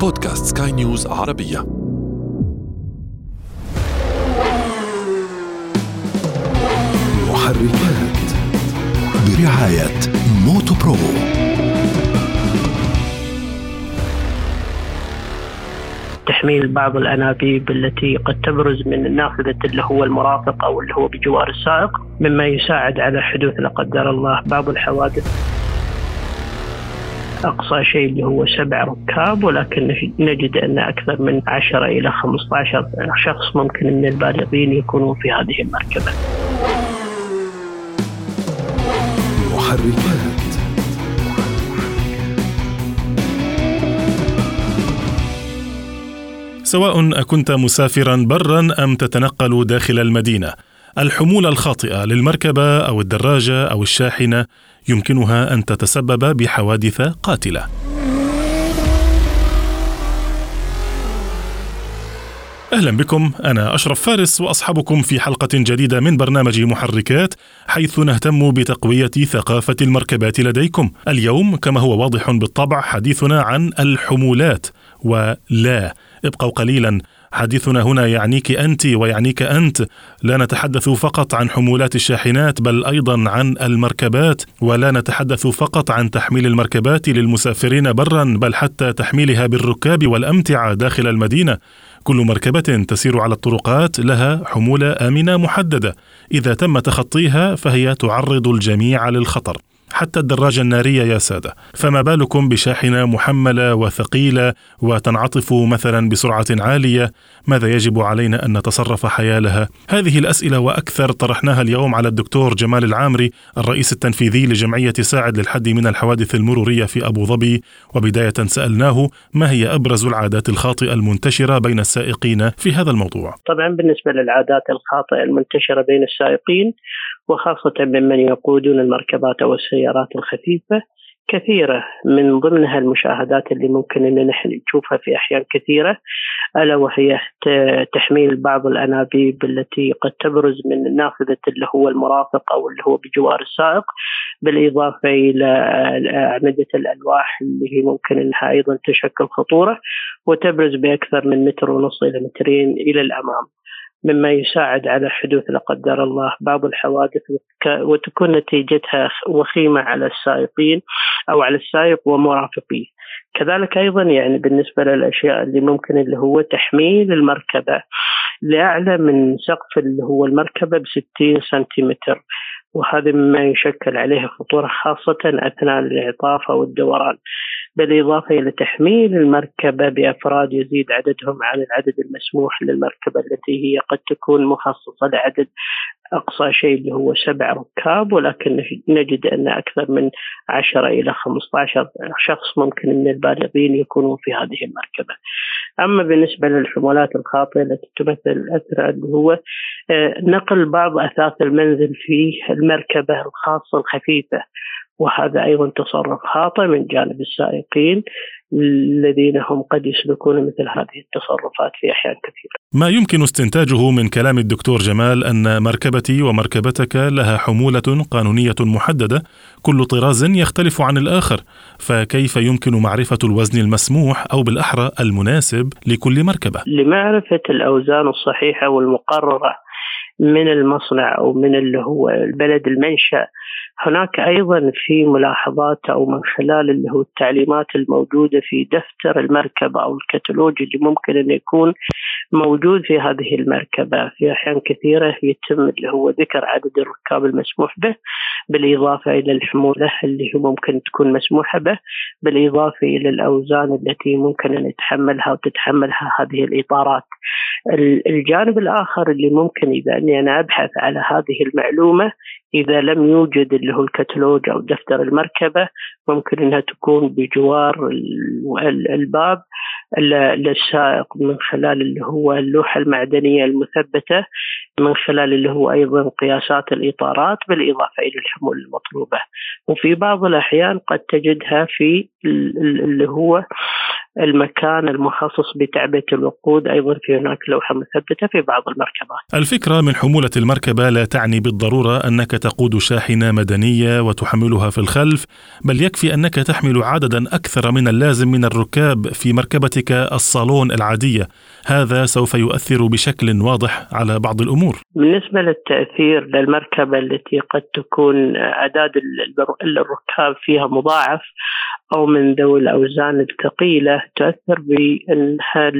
بودكاست سكاي نيوز عربية. محركات برعاية موتو برو. تحميل بعض الأنابيب التي قد تبرز من نافذه اللي هو المرافق أو اللي هو بجوار السائق مما يساعد على حدوث لا قدر الله بعض الحوادث. أقصى شيء اللي هو سبع ركاب ولكن نجد أن أكثر من 10 إلى 15 شخص ممكن من البالغين يكونون في هذه المركبة. سواء أكنت مسافرا برا أم تتنقل داخل المدينة الحمولة الخاطئة للمركبة أو الدراجة أو الشاحنة يمكنها أن تتسبب بحوادث قاتلة. أهلا بكم أنا أشرف فارس وأصحابكم في حلقة جديدة من برنامج محركات حيث نهتم بتقوية ثقافة المركبات لديكم. اليوم كما هو واضح بالطبع حديثنا عن الحمولات ولا ابقوا قليلا حديثنا هنا يعنيك أنت ويعنيك أنت. لا نتحدث فقط عن حمولات الشاحنات بل أيضا عن المركبات. ولا نتحدث فقط عن تحميل المركبات للمسافرين برا بل حتى تحميلها بالركاب والأمتعة داخل المدينة. كل مركبة تسير على الطرقات لها حمولة آمنة محددة. إذا تم تخطيها فهي تعرض الجميع للخطر. حتى الدراجة النارية يا سادة. فما بالكم بشاحنة محملة وثقيلة وتنعطف مثلا بسرعة عالية؟ ماذا يجب علينا أن نتصرف حيالها؟ هذه الأسئلة وأكثر طرحناها اليوم على الدكتور جمال العامري الرئيس التنفيذي لجمعية ساعد للحد من الحوادث المرورية في أبو ظبي. وبداية سألناه ما هي أبرز العادات الخاطئة المنتشرة بين السائقين في هذا الموضوع؟ طبعا بالنسبة للعادات الخاطئة المنتشرة بين السائقين وخاصة ممن يقودون المركبات أو السيارات الخفيفة كثيرة. من ضمنها المشاهدات اللي ممكن أن نحن نشوفها في أحيان كثيرة ألا وهي تحميل بعض الأنابيب التي قد تبرز من نافذة اللي هو المرافق أو اللي هو بجوار السائق بالإضافة إلى أعمدة الألواح اللي هي ممكن أنها أيضا تشكل خطورة وتبرز بأكثر من متر ونص إلى مترين إلى الأمام. مما يساعد على حدوث لا قدر الله بعض الحوادث وتكون نتيجتها وخيمة على السائقين أو على السائق ومرافقيه. كذلك أيضا يعني بالنسبة للأشياء اللي ممكن اللي هو تحميل المركبة لأعلى من سقف اللي هو المركبة ب 60 سنتيمتر وهذا مما يشكل عليه خطورة خاصة أثناء الإعطاف أو الدوران. بالإضافة إلى تحميل المركبة بأفراد يزيد عددهم عن العدد المسموح للمركبة التي هي قد تكون مخصصة لعدد أقصى شيء اللي هو سبع ركاب ولكن نجد أن أكثر من 10 إلى 15 شخص ممكن من البالغين يكونون في هذه المركبة. أما بالنسبة للحمولات الخاطئة التي تمثل الأثر اللي هو آه، نقل بعض أثاث المنزل في المركبة الخاصة الخفيفة. وهذا أيضا تصرف خاطئ من جانب السائقين الذين هم قد يسلكون مثل هذه التصرفات في أحيان كثيرة. ما يمكن استنتاجه من كلام الدكتور جمال أن مركبتي ومركبتك لها حمولة قانونية محددة، كل طراز يختلف عن الآخر، فكيف يمكن معرفة الوزن المسموح أو بالأحرى المناسب لكل مركبة؟ لمعرفة الأوزان الصحيحة والمقررة من المصنع أو من اللي هو البلد المنشأ هناك أيضا في ملاحظات أو من خلال اللي هو التعليمات الموجودة في دفتر المركبة أو الكتالوج اللي ممكن أن يكون موجود في هذه المركبة في أحيان كثيرة يتم اللي هو ذكر عدد الركاب المسموح به بالإضافة إلى الحمولة اللي ممكن تكون مسموحة به بالإضافة إلى الأوزان التي ممكن أن يتحملها وتتحملها هذه الإطارات. الجانب الآخر اللي ممكن إذا أني أنا أبحث على هذه المعلومة إذا لم يوجد اللي هو الكتالوج أو دفتر المركبة ممكن إنها تكون بجوار الباب للسائق من خلال اللي هو اللوحة المعدنية المثبتة من خلال اللي هو أيضا قياسات الإطارات بالإضافة إلى الحمول المطلوبة. وفي بعض الأحيان قد تجدها في اللي هو المكان المخصص بتعبئة الوقود. أيضا في هناك لوحة مثبتة في بعض المركبات. الفكرة من حمولة المركبة لا تعني بالضرورة أنك تقود شاحنة مدنية وتحملها في الخلف بل يكفي أنك تحمل عددا أكثر من اللازم من الركاب في مركبتك الصالون العادية. هذا سوف يؤثر بشكل واضح على بعض الأمور. بالنسبة للتأثير للمركبة التي قد تكون أعداد الركاب فيها مضاعف أو من ذوي الأوزان الثقيلة تؤثر بأنها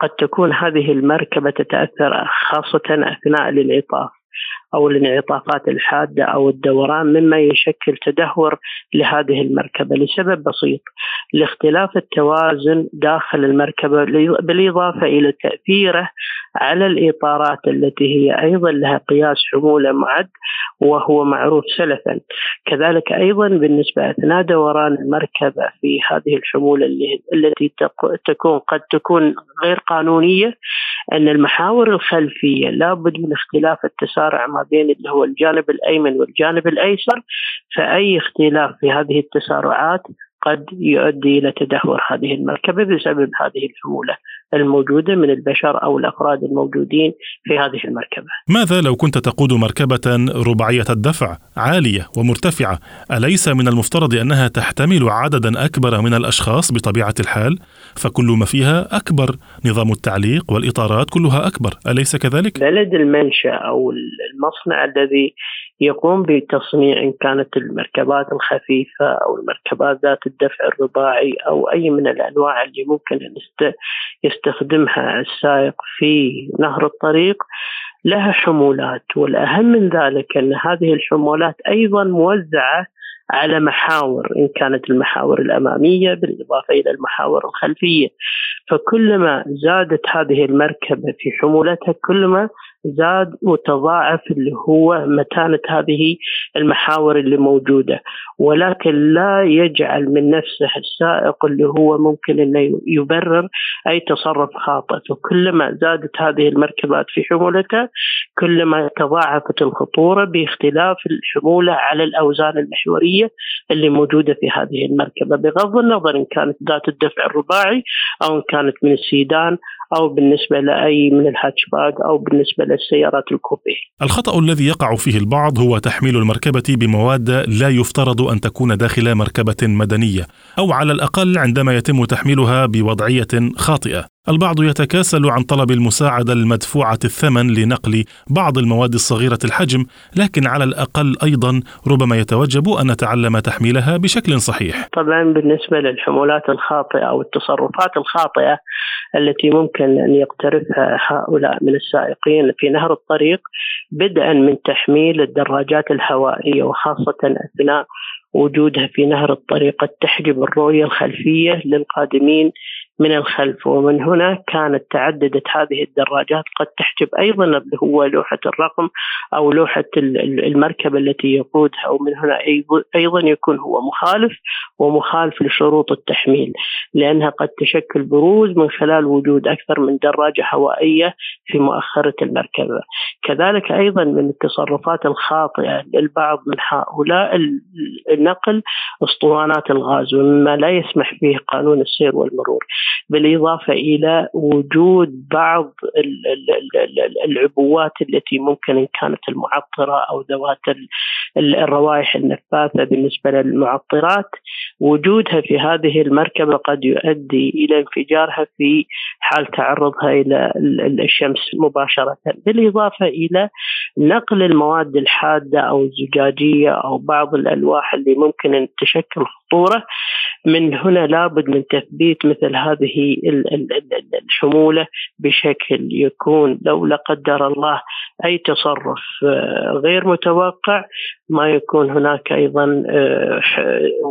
قد تكون هذه المركبة تتأثر خاصة أثناء الانعطاف أو الانعطافات الحادة أو الدوران مما يشكل تدهور لهذه المركبة لسبب بسيط لاختلاف التوازن داخل المركبة بالإضافة إلى تأثيره على الإطارات التي هي أيضا لها قياس حمولة معد وهو معروف سلفا. كذلك أيضا بالنسبة أثناء دوران المركبة في هذه الحمولة التي تكون قد تكون غير قانونية أن المحاور الخلفية لابد من اختلاف التسارع بين اللي هو الجانب الأيمن والجانب الأيسر فأي اختلاف في هذه التسارعات قد يؤدي إلى تدهور هذه المركبة بسبب هذه الحمولة الموجودة من البشر أو الأفراد الموجودين في هذه المركبة. ماذا لو كنت تقود مركبة رباعية الدفع عالية ومرتفعة؟ أليس من المفترض أنها تحتمل عددا أكبر من الأشخاص بطبيعة الحال؟ فكل ما فيها أكبر، نظام التعليق والإطارات كلها أكبر، أليس كذلك؟ بلد المنشأ أو المصنع الذي يقوم بتصنيع إن كانت المركبات الخفيفة أو المركبات ذات الدفع الرباعي أو أي من الأنواع اللي ممكن أن يستخدمها السائق في نهر الطريق لها حمولات والأهم من ذلك أن هذه الحمولات أيضا موزعة على محاور إن كانت المحاور الأمامية بالإضافة إلى المحاور الخلفية. فكلما زادت هذه المركبة في حمولتها كلما زاد وتضاعف اللي هو متانة هذه المحاور اللي موجودة. ولكن لا يجعل من نفسه السائق اللي هو ممكن أنه يبرر أي تصرف خاطئ فكلما زادت هذه المركبات في حمولتها كلما تضاعفت الخطورة باختلاف الحمولة على الأوزان المحورية اللي موجودة في هذه المركبة. بغض النظر إن كانت ذات الدفع الرباعي أو إن كانت من السيدان أو بالنسبة لأي من الهاتشباك أو بالنسبة للسيارات الكوبي الخطأ الذي يقع فيه البعض هو تحميل المركبة بمواد لا يفترض أن تكون داخل مركبة مدنية أو على الأقل عندما يتم تحميلها بوضعية خاطئة. البعض يتكاسل عن طلب المساعدة المدفوعة الثمن لنقل بعض المواد الصغيرة الحجم لكن على الأقل أيضا ربما يتوجب أن نتعلم تحميلها بشكل صحيح. طبعا بالنسبة للحمولات الخاطئة أو التصرفات الخاطئة التي ممكن أن يقترفها هؤلاء من السائقين في نهر الطريق بدءا من تحميل الدراجات الهوائية وخاصة أثناء وجودها في نهر الطريق قد تحجب الرؤية الخلفية للقادمين من الخلف ومن هنا كانت تعددت هذه الدراجات قد تحجب أيضا اللي هو لوحة الرقم أو لوحة المركبة التي يقودها ومن هنا أيضا يكون هو مخالف ومخالف لشروط التحميل لأنها قد تشكل بروز من خلال وجود أكثر من دراجة هوائية في مؤخرة المركبة. كذلك أيضا من التصرفات الخاطئة للبعض من هؤلاء النقل أسطوانات الغاز ومما لا يسمح به قانون السير والمرور. بالإضافة إلى وجود بعض العبوات التي ممكن إن كانت المعطرة أو ذوات الروائح النفاثة بالنسبة للمعطرات. وجودها في هذه المركبة قد يؤدي إلى انفجارها في حال تعرضها إلى الشمس مباشرة. بالإضافة إلى نقل المواد الحادة أو الزجاجية أو بعض الألواح اللي ممكن أن تشكل خطورة من هنا لابد من تثبيت مثل هذه الحمولة بشكل يكون لو لا قدر الله أي تصرف آه، غير متوقع ما يكون هناك أيضا آه،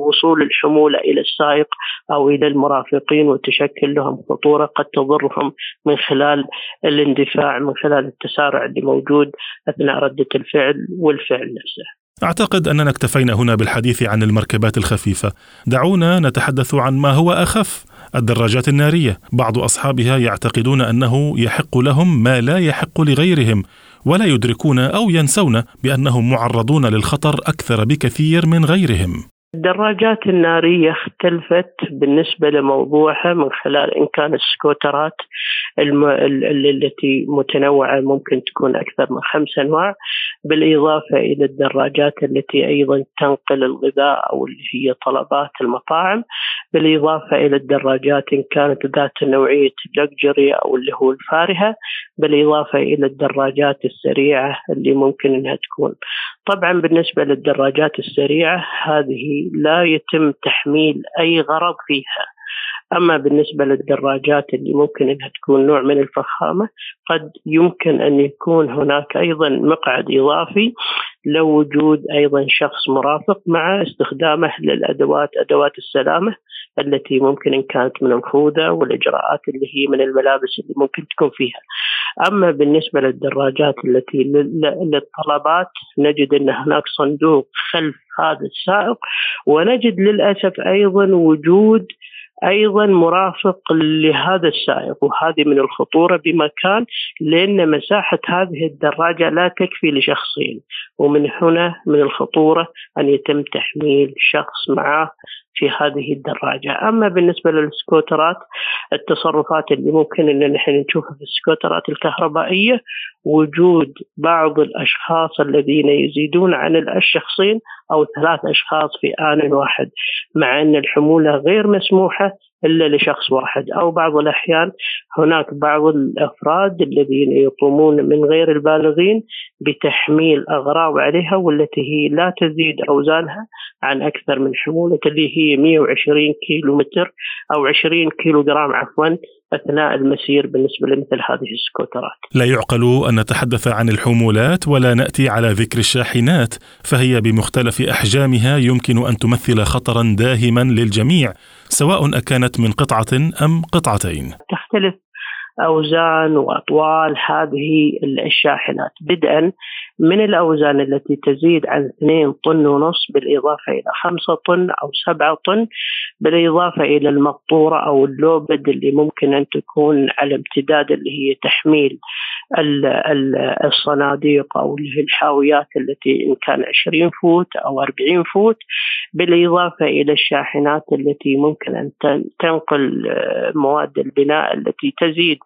وصول الحمولة إلى السائق أو إلى المرافقين وتشكل لهم خطورة قد تضرهم من خلال الاندفاع من خلال التسارع اللي موجود أثناء ردة الفعل والفعل نفسه. أعتقد أننا اكتفينا هنا بالحديث عن المركبات الخفيفة. دعونا نتحدث عن ما هو أخف. الدراجات النارية. بعض أصحابها يعتقدون أنه يحق لهم ما لا يحق لغيرهم ولا يدركون أو ينسون بأنهم معرضون للخطر أكثر بكثير من غيرهم. الدراجات النارية اختلفت بالنسبة لموضوعها من خلال إن كان السكوترات الم... التي متنوعة ممكن تكون أكثر من خمس أنواع بالإضافة إلى الدراجات التي أيضا تنقل الغذاء أو اللي هي طلبات المطاعم بالإضافة إلى الدراجات إن كانت ذات نوعية لكجري أو اللي هو الفارهة بالإضافة إلى الدراجات السريعة اللي ممكن أنها تكون. طبعا بالنسبة للدراجات السريعة هذه لا يتم تحميل أي غرض فيها. أما بالنسبة للدراجات اللي ممكن أنها تكون نوع من الفخامة قد يمكن أن يكون هناك أيضا مقعد إضافي لو وجود أيضا شخص مرافق مع استخدامه للأدوات أدوات السلامة. التي ممكن إن كانت من الخوذة والإجراءات اللي هي من الملابس اللي ممكن تكون فيها. أما بالنسبة للدراجات التي للطلبات نجد أن هناك صندوق خلف هذا السائق ونجد للأسف أيضا وجود أيضا مرافق لهذا السائق وهذه من الخطورة بمكان لأن مساحة هذه الدراجة لا تكفي لشخصين ومن هنا من الخطورة أن يتم تحميل شخص معه في هذه الدراجة. أما بالنسبة للسكوترات التصرفات اللي ممكن أن نحن نشوفها في السكوترات الكهربائية وجود بعض الأشخاص الذين يزيدون عن الشخصين أو ثلاث أشخاص في آن واحد مع أن الحمولة غير مسموحة إلا لشخص واحد أو بعض الأحيان هناك بعض الأفراد الذين يقومون من غير البالغين بتحميل أغراض عليها والتي هي لا تزيد أوزانها عن أكثر من حمولة اللي هي 120 كيلو متر أو 20 كيلو جرام عفوا أثناء المسير بالنسبة لمثل هذه السكوترات. لا يعقل أن نتحدث عن الحمولات ولا نأتي على ذكر الشاحنات فهي بمختلف أحجامها يمكن أن تمثل خطرا داهما للجميع سواء أكانت من قطعة أم قطعتين. تختلف أوزان وأطوال هذه الشاحنات بدءا من الأوزان التي تزيد عن 2 طن ونص بالإضافة إلى 5 طن أو 7 طن بالإضافة إلى المقطورة أو ال lowbed اللي ممكن أن تكون على امتداد اللي هي تحميل الصناديق أو الحاويات التي إن كان 20 foot أو 40 foot بالإضافة إلى الشاحنات التي ممكن أن تنقل مواد البناء التي تزيد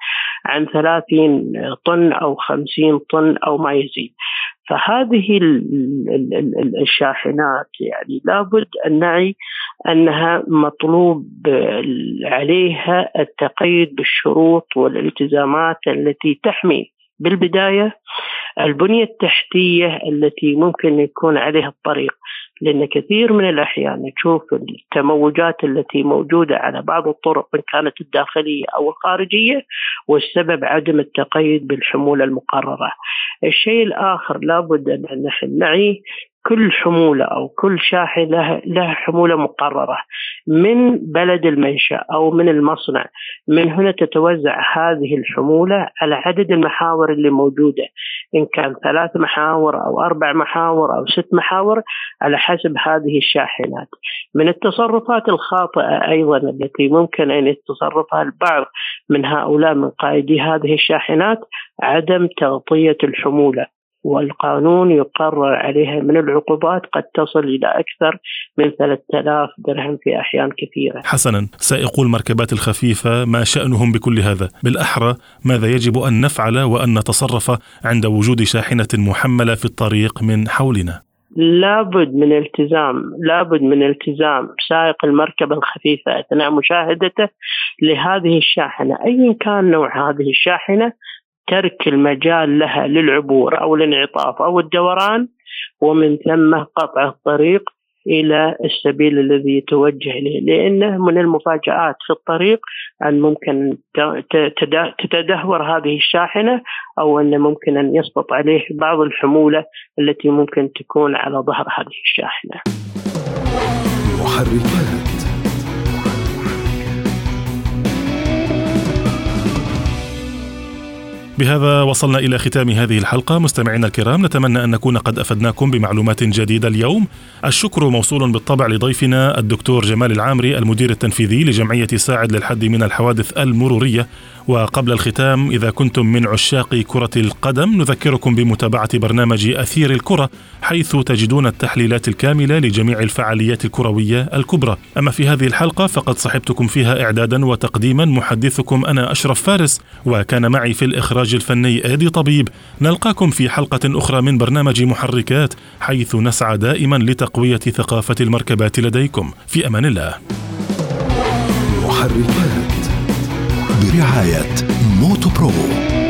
عن 30 طن أو 50 طن أو ما يزيد. فهذه الشاحنات يعني لابد أن نعي أنها مطلوب عليها التقيد بالشروط والالتزامات التي تحمي بالبداية البنية التحتية التي ممكن يكون عليها الطريق لأن كثير من الأحيان نشوف التموجات التي موجودة على بعض الطرق إن كانت الداخلية أو الخارجية والسبب عدم التقيد بالحمولة المقررة. الشيء الآخر لابد أن نحن نعي كل حمولة أو كل شاحنة لها حمولة مقررة من بلد المنشأ أو من المصنع. من هنا تتوزع هذه الحمولة على عدد المحاور اللي موجودة. إن كان ثلاث محاور أو أربع محاور أو ست محاور على حسب هذه الشاحنات. من التصرفات الخاطئة أيضا التي ممكن أن يتصرفها البعض من هؤلاء من قائدي هذه الشاحنات عدم تغطية الحمولة. والقانون يقرر عليها من العقوبات قد تصل إلى أكثر من 3000 درهم في أحيان كثيرة. حسنا سائقو المركبات الخفيفة ما شأنهم بكل هذا. بالأحرى ماذا يجب أن نفعل وأن نتصرف عند وجود شاحنة محملة في الطريق من حولنا؟ لابد من التزام لابد من التزام سائق المركبة الخفيفة أثناء مشاهدته لهذه الشاحنة. أيا كان نوع هذه الشاحنة ترك المجال لها للعبور أو الانعطاف أو الدوران ومن ثم قطع الطريق إلى السبيل الذي يتوجه إليه لأنه من المفاجآت في الطريق أن ممكن تتدهور هذه الشاحنة أو أن ممكن أن يسقط عليه بعض الحمولة التي ممكن تكون على ظهر هذه الشاحنة. محركات بهذا وصلنا إلى ختام هذه الحلقة. مستمعينا الكرام نتمنى أن نكون قد أفدناكم بمعلومات جديدة اليوم. الشكر موصول بالطبع لضيفنا الدكتور جمال العامري المدير التنفيذي لجمعية ساعد للحد من الحوادث المرورية. وقبل الختام إذا كنتم من عشاق كرة القدم نذكركم بمتابعة برنامج أثير الكرة حيث تجدون التحليلات الكاملة لجميع الفعاليات الكروية الكبرى. أما في هذه الحلقة فقد صحبتكم فيها إعدادا وتقديما. محدثكم أنا أشرف فارس وكان معي في الإخراج الفني آدي طبيب. نلقاكم في حلقة أخرى من برنامج محركات حيث نسعى دائما لتقوية ثقافة المركبات لديكم. في أمان الله. محركات. برعاية موتو برو.